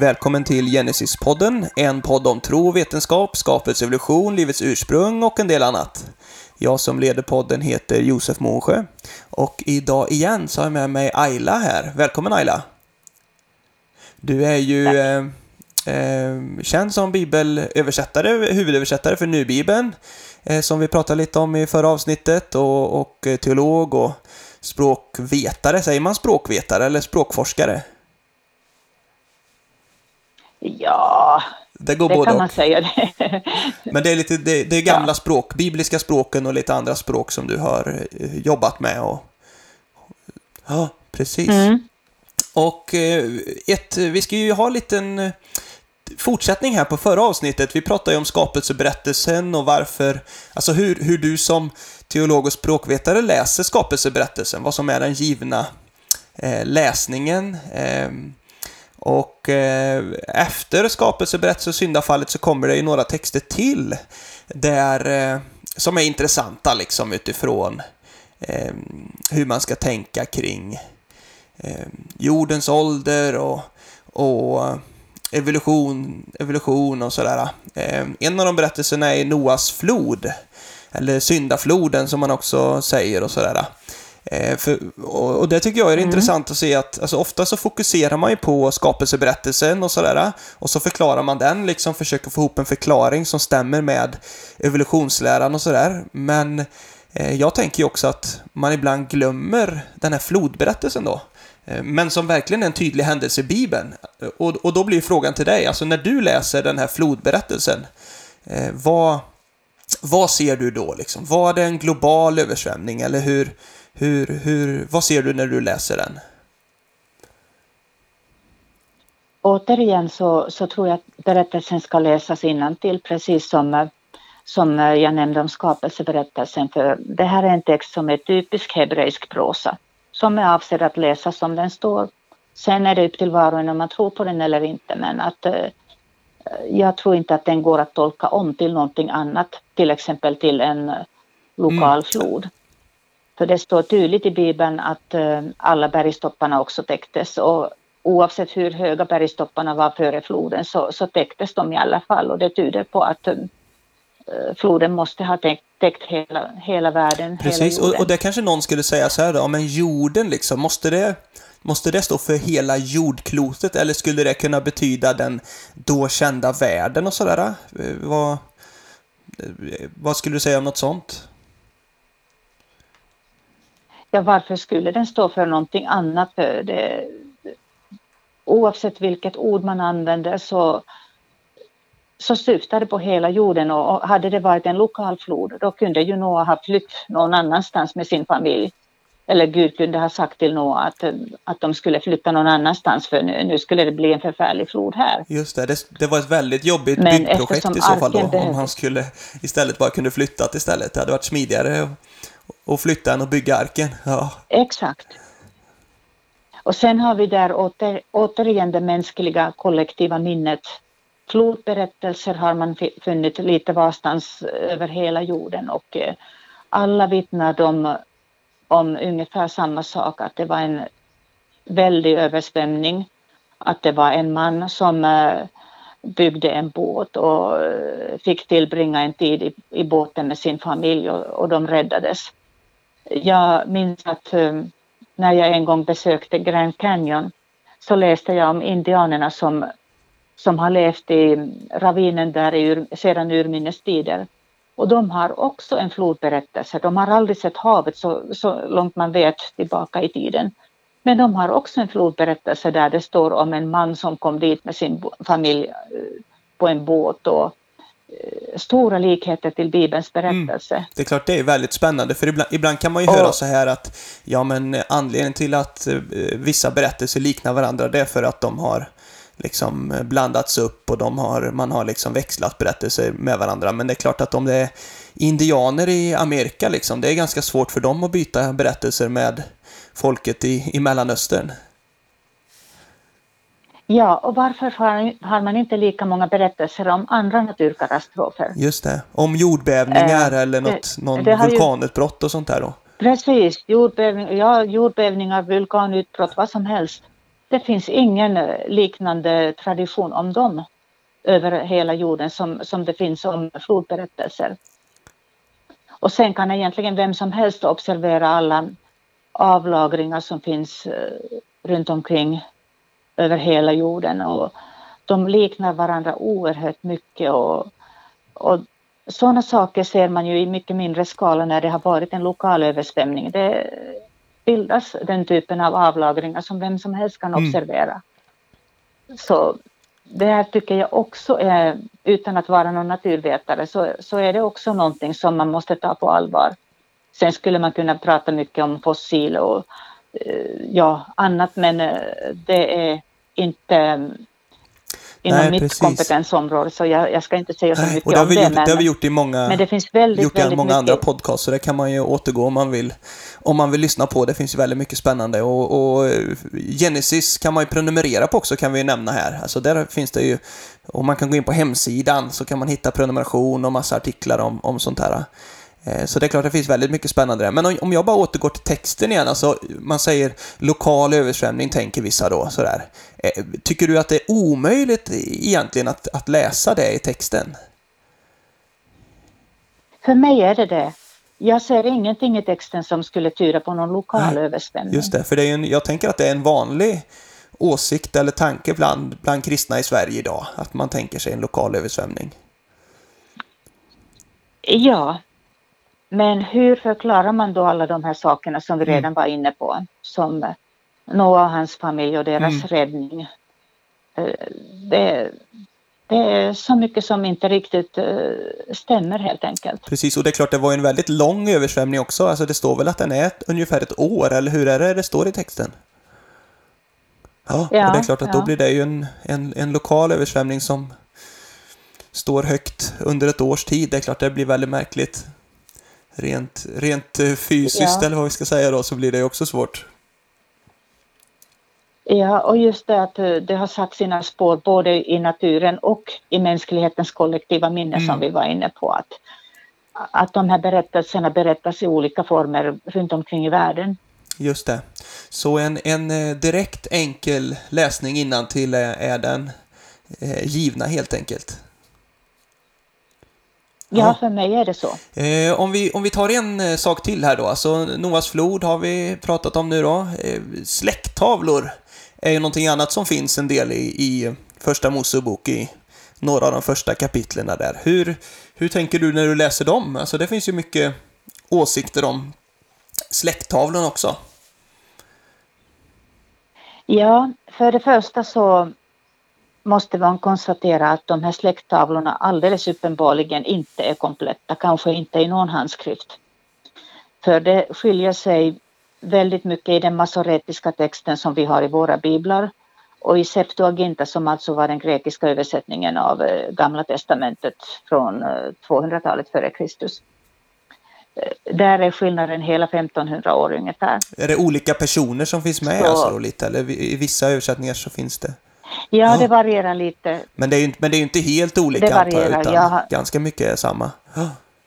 Välkommen till Genesis-podden, en podd om tro, vetenskap, skapets evolution, livets ursprung och en del annat. Jag som leder podden heter Josef Månsjö och idag igen så har jag med mig Ayla här. Välkommen Ayla! Du är ju eh, eh, känd som bibelöversättare, huvudöversättare för Nubibeln, eh, som vi pratade lite om i förra avsnittet, och, och teolog och språkvetare. Säger man språkvetare eller språkforskare? Ja, det, går det både kan och. man säga. Det. Men det är, lite, det, det är gamla ja. språk, bibliska språken och lite andra språk som du har eh, jobbat med. Och... Ja, precis. Mm. Och eh, ett, vi ska ju ha en liten eh, fortsättning här på förra avsnittet. Vi pratade ju om skapelseberättelsen och varför, alltså hur, hur du som teolog och språkvetare läser skapelseberättelsen, vad som är den givna eh, läsningen. Eh, och eh, efter skapelseberättelsen och syndafallet så kommer det ju några texter till där, eh, som är intressanta liksom utifrån eh, hur man ska tänka kring eh, jordens ålder och, och eh, evolution, evolution och sådär. Eh, en av de berättelserna är Noas flod, eller syndafloden som man också säger och sådär. Eh, för, och, och, det tycker jag är mm. intressant att se att alltså, ofta så fokuserar man ju på skapelseberättelsen och sådär. Och så förklarar man den, liksom försöker få ihop en förklaring som stämmer med evolutionsläran och sådär. Men eh, jag tänker ju också att man ibland glömmer den här flodberättelsen då. Eh, men som verkligen är en tydlig händelse i Bibeln. Och, och då blir frågan till dig, alltså när du läser den här flodberättelsen, eh, vad, vad ser du då? Liksom? Var det en global översvämning eller hur, hur, hur, vad ser du när du läser den? Återigen så, så tror jag att berättelsen ska läsas till precis som, som jag nämnde om skapelseberättelsen. För det här är en text som är typisk hebreisk prosa som är avsedd att läsas som den står. Sen är det upp till var och en om man tror på den eller inte, men att eh, jag tror inte att den går att tolka om till någonting annat, till exempel till en lokal mm. För det står tydligt i Bibeln att eh, alla bergstopparna också täcktes och oavsett hur höga bergstopparna var före floden så, så täcktes de i alla fall och det tyder på att eh, floden måste ha täckt, täckt hela, hela världen. Precis, hela och, och det kanske någon skulle säga så här då, men jorden liksom, måste det, måste det stå för hela jordklotet eller skulle det kunna betyda den då kända världen och sådär? Eh, vad, vad skulle du säga om något sånt? Ja, varför skulle den stå för någonting annat? För det, oavsett vilket ord man använder så, så syftar det på hela jorden och hade det varit en lokal flod då kunde ju Noa ha flytt någon annanstans med sin familj. Eller Gud kunde ha sagt till Noa att, att de skulle flytta någon annanstans för nu, nu skulle det bli en förfärlig flod här. Just det, det, det var ett väldigt jobbigt Men byggprojekt i så fall då, om han skulle istället bara kunde flyttat istället. Det hade varit smidigare och flytta den och bygga arken. Ja. Exakt. Och sen har vi där åter, återigen det mänskliga kollektiva minnet. Flodberättelser har man funnit lite varstans eh, över hela jorden och eh, alla vittnar om, om ungefär samma sak, att det var en väldig översvämning, att det var en man som eh, byggde en båt och fick tillbringa en tid i, i båten med sin familj och, och de räddades. Jag minns att um, när jag en gång besökte Grand Canyon så läste jag om indianerna som, som har levt i ravinen där i, sedan urminnes tider. Och de har också en flodberättelse. De har aldrig sett havet så, så långt man vet tillbaka i tiden. Men de har också en flodberättelse där det står om en man som kom dit med sin familj eh, på en båt och stora likheter till Bibelns mm. berättelse. Mm. Det är klart, det är väldigt spännande, för ibland, ibland kan man ju och, höra så här att ja, men anledningen till att eh, vissa berättelser liknar varandra, det är för att de har liksom blandats upp och de har, man har liksom växlat berättelser med varandra. Men det är klart att om det är indianer i Amerika, liksom, det är ganska svårt för dem att byta berättelser med folket i, i Mellanöstern. Ja, och varför har man inte lika många berättelser om andra naturkatastrofer? Just det, om jordbävningar äh, eller något, det, någon det vulkanutbrott och sånt där då? Precis, jordbävning, ja, jordbävningar, vulkanutbrott, vad som helst. det finns ingen eh, liknande tradition om dem över hela jorden som, som det finns om flodberättelser. Och sen kan egentligen vem som helst observera alla avlagringar som finns eh, runt omkring över hela jorden och de liknar varandra oerhört mycket och, och sådana saker ser man ju i mycket mindre skala när det har varit en lokal översvämning. Det bildas den typen av avlagringar som vem som helst kan mm. observera. Så det här tycker jag också är, utan att vara någon naturvetare, så, så är det också någonting som man måste ta på allvar. Sen skulle man kunna prata mycket om fossil och eh, ja, annat, men eh, det är inte inom Nej, mitt precis. kompetensområde så jag, jag, ska inte säga så mycket och det om det. Gjort, men, det har vi gjort i många, men det finns väldigt, gjort väldigt många mycket. andra podcasts så det kan man ju återgå om man vill, om man vill lyssna på. Det finns ju väldigt mycket spännande och, och Genesis kan man ju prenumerera på också kan vi nämna här. Alltså där finns det ju, om man kan gå in på hemsidan så kan man hitta prenumeration och massa artiklar om, om sånt här. Eh, så det är klart det finns väldigt mycket spännande där. Men om jag bara återgår till texten igen, alltså man säger lokal översvämning tänker vissa då sådär. Eh, tycker du att det är omöjligt egentligen att, att läsa det i texten? För mig är det det. Jag ser ingenting i texten som skulle tyda på någon lokal Nej, översvämning. Just det, för det är en, jag tänker att det är en vanlig åsikt eller tanke bland, bland kristna i Sverige idag, att man tänker sig en lokal översvämning. Ja, men hur förklarar man då alla de här sakerna som vi mm. redan var inne på? Som Noah och hans familj och deras mm. räddning. Eh, det, det, är så mycket som inte riktigt eh, stämmer helt enkelt. Precis, och det är klart det var en väldigt lång översvämning också. Alltså det står väl att den är ungefär ett år, eller hur är det det står i texten? Ja, ja och det är klart att ja. då blir det ju en, en, en lokal översvämning som står högt under ett års tid. Det är klart det blir väldigt märkligt rent, rent eh, fysiskt ja. eller vad vi ska säga då så blir det också svårt. Ja, och just det att eh, det har satt sina spår både i naturen och i mänsklighetens kollektiva minne mm. som vi var inne på. Att, att de här berättelserna berättas i olika former runt omkring i världen. Just det. Så en, en eh, direkt enkel läsning till är den givna helt enkelt? Ja, för mig är det så. Eh, om, vi, om vi tar en eh, sak till här då, alltså Noas flod har vi pratat om nu då. Eh, släkttavlor är ju någonting annat som finns en del i, i Första Mosebok i några av de första kapitlen där. Hur, hur tänker du när du läser dem? Alltså det finns ju mycket åsikter om släkttavlorna också. Ja, för det första så måste man konstatera att de här släkttavlorna alldeles uppenbarligen inte är kompletta, kanske inte i någon handskrift. För det skiljer sig väldigt mycket i den masoretiska texten som vi har i våra biblar och i Septuaginta som alltså var den grekiska översättningen av eh, Gamla testamentet från 200-talet eh, före Kristus. Eh, där är skillnaden hela 1500 år ungefär. Är det olika personer som finns med så, alltså lite, eller i vissa översättningar så finns det? Ja, ja, det varierar lite. Men det är ju, men det är inte helt olika det varierar, antar jag, utan jag... ganska mycket är samma.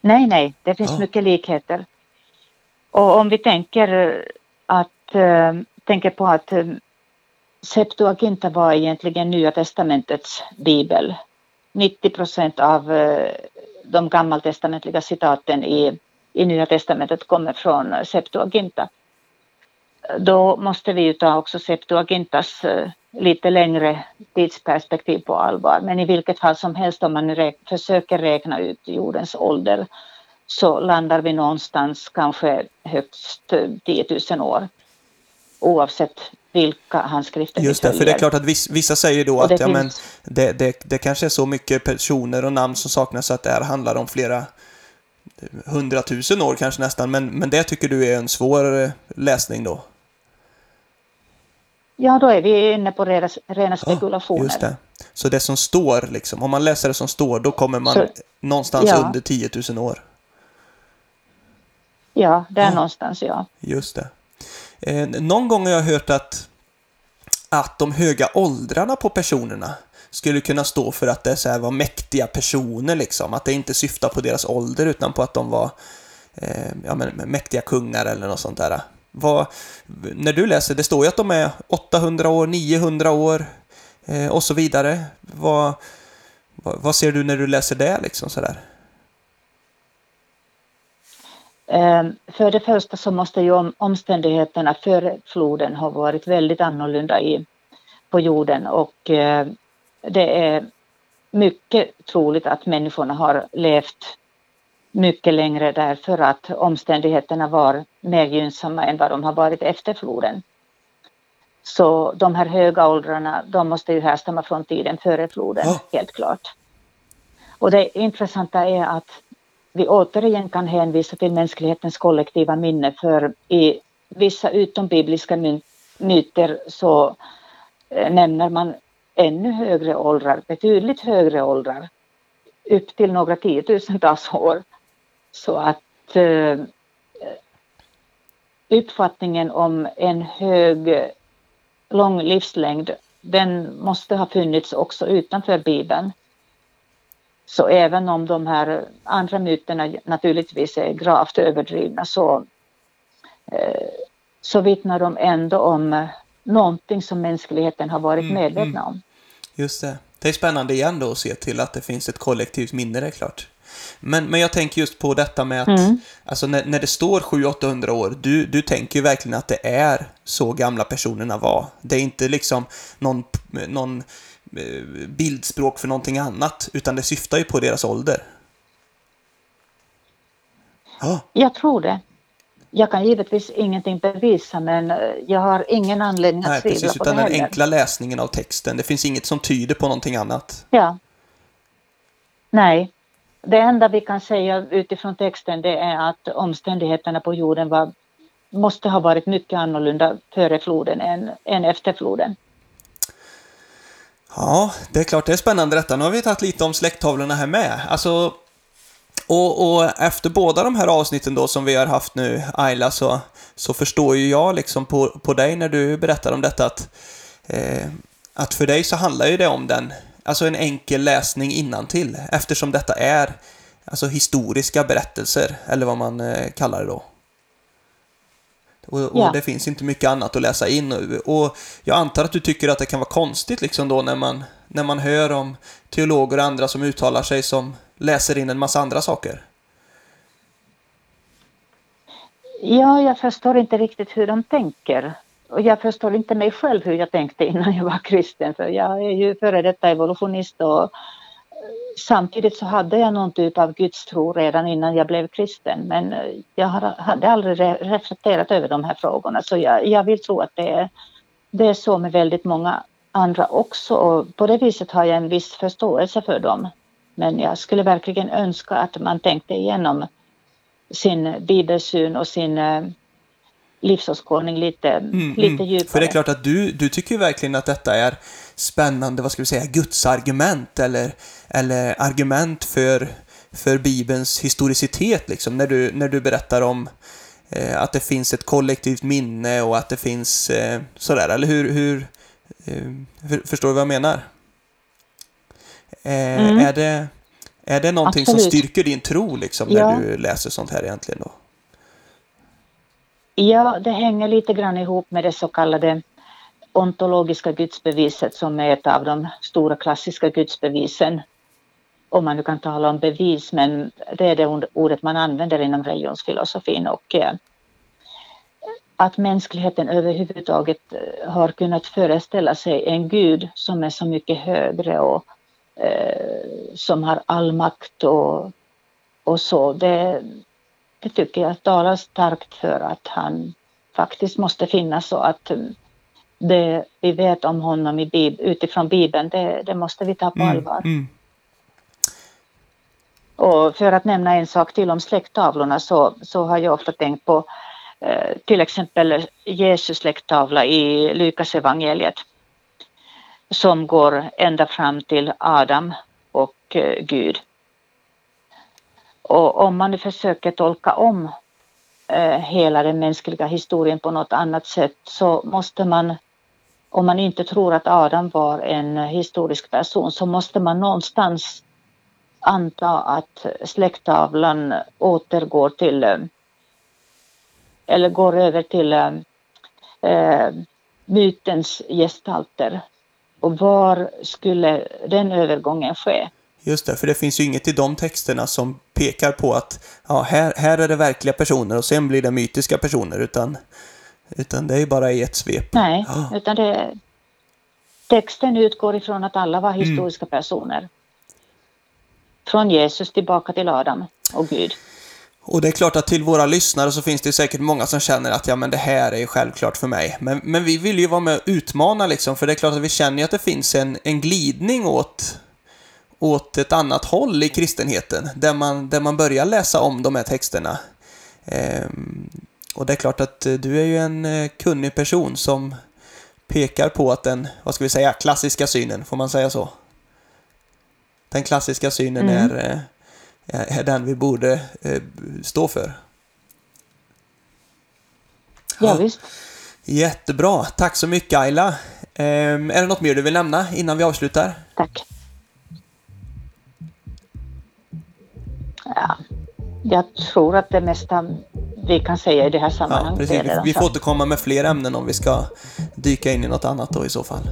Nej, nej, det finns ja. mycket likheter. Och om vi tänker att äh, tänker på att äh, Septuaginta var egentligen Nya testamentets bibel. 90 procent av äh, de gammaltestamentliga citaten i, i Nya testamentet kommer från Septuaginta. Då måste vi ju ta också Septuagintas lite längre tidsperspektiv på allvar. Men i vilket fall som helst om man rä försöker räkna ut jordens ålder så landar vi någonstans kanske högst 10 000 år oavsett vilka handskrifter Just det, för det är klart att vissa säger då att det, ja, men det, det, det kanske är så mycket personer och namn som saknas att det här handlar om flera hundratusen år kanske nästan, men, men det tycker du är en svår eh, läsning då? Ja, då är vi inne på rena, rena spekulationer. just det. Så det som står, liksom, om man läser det som står, då kommer man så, någonstans ja. under 10 000 år? Ja, där ja. någonstans, ja. Just det. Eh, någon gång har jag hört att, att de höga åldrarna på personerna skulle kunna stå för att det så här var mäktiga personer, liksom. Att det inte syftar på deras ålder utan på att de var eh, ja, men, mäktiga kungar eller något sånt där. Vad, när du läser, det står ju att de är 800 år, 900 år eh, och så vidare. Vad, vad, vad, ser du när du läser det liksom sådär? Ehm, för det första så måste ju omständigheterna före floden ha varit väldigt annorlunda i, på jorden och eh, det är mycket troligt att människorna har levt mycket längre därför att omständigheterna var mer gynnsamma än vad de har varit efter floden. Så de här höga åldrarna, de måste ju härstamma från tiden före floden, ja. helt klart. Och det intressanta är att vi återigen kan hänvisa till mänsklighetens kollektiva minne för i vissa utombibliska myter så eh, nämner man ännu högre åldrar, betydligt högre åldrar, upp till några tiotusentals år. Så att eh, uppfattningen om en hög, lång livslängd, den måste ha funnits också utanför Bibeln. Så även om de här andra myterna naturligtvis är gravt överdrivna så, eh, så vittnar de ändå om någonting som mänskligheten har varit mm, medvetna om. Just det. Det är spännande igen då att se till att det finns ett kollektivt minne, det är klart. Men, men jag tänker just på detta med att, mm. alltså när, när det står 700-800 år, du, du tänker ju verkligen att det är så gamla personerna var. Det är inte liksom någon, någon eh, bildspråk för någonting annat, utan det syftar ju på deras ålder. Ah. Jag tror det. Jag kan givetvis ingenting bevisa men eh, jag har ingen anledning att tvivla på utan det den enkla läsningen av texten. Det finns inget som tyder på någonting annat. Ja. Nej. Det enda vi kan säga utifrån texten det är att omständigheterna på jorden var, måste ha varit mycket annorlunda före floden än, än efter floden. Ja, det är klart det är spännande detta. Nu har vi tagit lite om släkttavlorna här med. Alltså, och, och, efter båda de här avsnitten då som vi har haft nu, Ayla, så, så förstår ju jag liksom på, på dig när du berättar om detta att, eh, att för dig så handlar ju det om den, alltså en enkel läsning innantill eftersom detta är alltså historiska berättelser, eller vad man eh, kallar det då. Och, och ja. det finns inte mycket annat att läsa in. Och, och jag antar att du tycker att det kan vara konstigt liksom då när man, när man hör om teologer och andra som uttalar sig som läser in en massa andra saker? Ja, jag förstår inte riktigt hur de tänker. Och jag förstår inte mig själv hur jag tänkte innan jag var kristen, för jag är ju före detta evolutionist och eh, samtidigt så hade jag någon typ av gudstro redan innan jag blev kristen, men eh, jag hade aldrig reflekterat över de här frågorna, så jag, jag vill tro att det är, det är så med väldigt många andra också och på det viset har jag en viss förståelse för dem. Men jag skulle verkligen önska att man tänkte igenom sin bibelsyn och sin eh, livsåskådning lite, mm, lite mm. djupare. För det är klart att du, du tycker verkligen att detta är spännande, vad ska vi säga, gudsargument eller, eller argument för, för Bibelns historicitet liksom, när du, när du berättar om eh, att det finns ett kollektivt minne och att det finns eh, sådär, eller hur, hur eh, för, förstår du vad jag menar? Eh, mm. Är, det, är det någonting Absolut. som styrker din tro liksom, när ja. du läser sånt här egentligen? Då? Ja, det hänger lite grann ihop med det så kallade ontologiska gudsbeviset som är ett av de stora klassiska gudsbevisen. Om man nu kan tala om bevis, men det är det ordet man använder inom religionsfilosofin. Och, eh, att mänskligheten överhuvudtaget eh, har kunnat föreställa sig en gud som är så mycket högre och eh, som har all makt och, och så. Det, det tycker jag talar starkt för att han faktiskt måste finnas så att det vi vet om honom i Bib utifrån Bibeln, det, det måste vi ta på mm, allvar. Mm. Och för att nämna en sak till om släkttavlorna så, så har jag ofta tänkt på eh, till exempel Jesus släkttavla i Lukas evangeliet som går ända fram till Adam och eh, Gud. Och om man nu försöker tolka om eh, hela den mänskliga historien på något annat sätt så måste man, om man inte tror att Adam var en historisk person, så måste man någonstans anta att släkttavlan återgår till eh, eller går över till äh, mytens gestalter. Och var skulle den övergången ske? Just det, för det finns ju inget i de texterna som pekar på att ja, här, här är det verkliga personer och sen blir det mytiska personer, utan, utan det är bara i ett svep. Nej, ja. utan det, texten utgår ifrån att alla var mm. historiska mm. personer. Från Jesus tillbaka till Adam och Gud. Och det är klart att till våra lyssnare så finns det säkert många som känner att ja, men det här är självklart för mig. Men, men vi vill ju vara med och utmana liksom, för det är klart att vi känner ju att det finns en, en glidning åt, åt ett annat håll i kristenheten, där man, där man börjar läsa om de här texterna. Ehm, och det är klart att eh, du är ju en eh, kunnig person som pekar på att den, vad ska vi säga, klassiska synen, får man säga så? Den klassiska synen mm. är, eh, är den vi borde stå för. Ja, visst. Jättebra. Tack så mycket Ayla. Ehm, är det något mer du vill nämna innan vi avslutar? Tack. Ja, jag tror att det mesta vi kan säga i det här sammanhanget. Ja, precis. Vi, vi får återkomma med fler ämnen om vi ska dyka in i något annat då i så fall.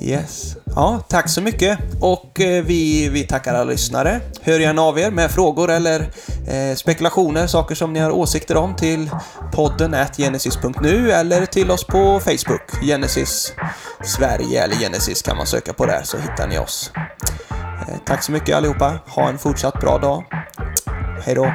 Yes. Ja, tack så mycket. Och eh, vi, vi tackar alla lyssnare. Hör gärna av er med frågor eller eh, spekulationer, saker som ni har åsikter om till podden genesis.nu eller till oss på Facebook, Genesis Sverige eller Genesis kan man söka på där så hittar ni oss. Tack så mycket allihopa. Ha en fortsatt bra dag. Hej då.